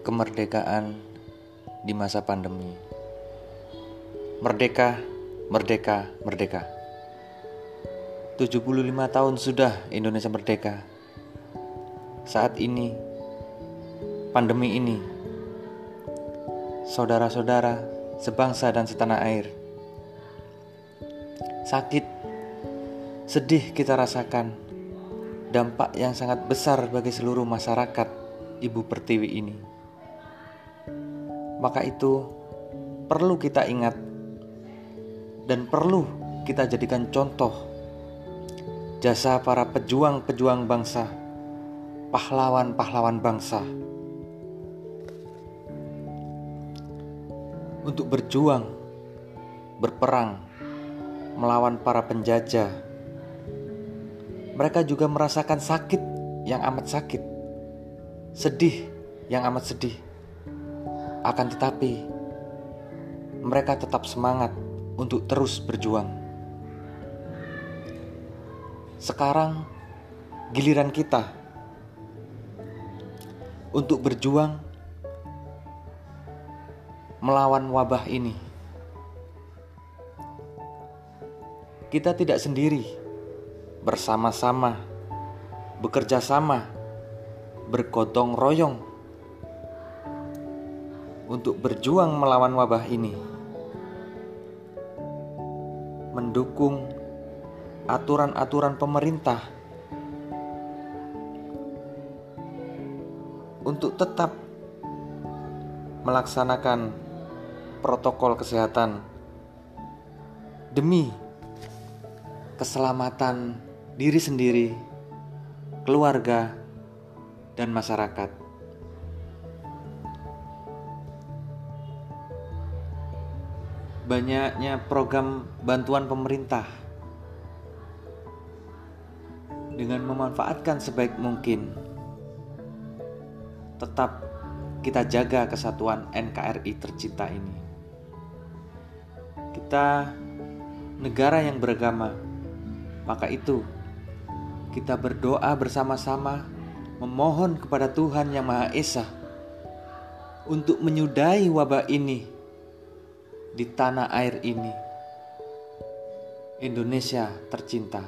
kemerdekaan di masa pandemi. Merdeka, merdeka, merdeka. 75 tahun sudah Indonesia merdeka. Saat ini, pandemi ini, saudara-saudara sebangsa dan setanah air, sakit, sedih kita rasakan, dampak yang sangat besar bagi seluruh masyarakat Ibu Pertiwi ini. Maka itu perlu kita ingat dan perlu kita jadikan contoh jasa para pejuang-pejuang bangsa, pahlawan-pahlawan bangsa. Untuk berjuang, berperang, melawan para penjajah. Mereka juga merasakan sakit yang amat sakit, sedih yang amat sedih akan tetapi, mereka tetap semangat untuk terus berjuang. Sekarang giliran kita untuk berjuang melawan wabah ini. Kita tidak sendiri, bersama-sama, bekerja sama, bergotong royong untuk berjuang melawan wabah ini, mendukung aturan-aturan pemerintah untuk tetap melaksanakan protokol kesehatan demi keselamatan diri sendiri, keluarga, dan masyarakat. Banyaknya program bantuan pemerintah dengan memanfaatkan sebaik mungkin. Tetap kita jaga kesatuan NKRI tercinta ini. Kita negara yang beragama, maka itu kita berdoa bersama-sama memohon kepada Tuhan Yang Maha Esa untuk menyudahi wabah ini di tanah air ini. Indonesia tercinta,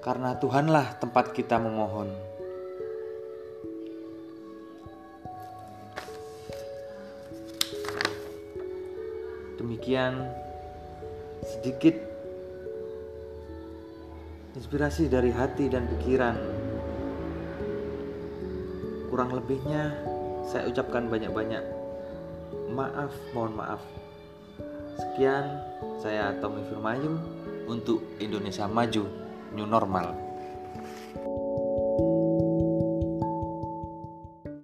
karena Tuhanlah tempat kita memohon. Demikian sedikit inspirasi dari hati dan pikiran. Kurang lebihnya saya ucapkan banyak-banyak maaf, mohon maaf. Sekian, saya Tommy Firmayum untuk Indonesia Maju New Normal.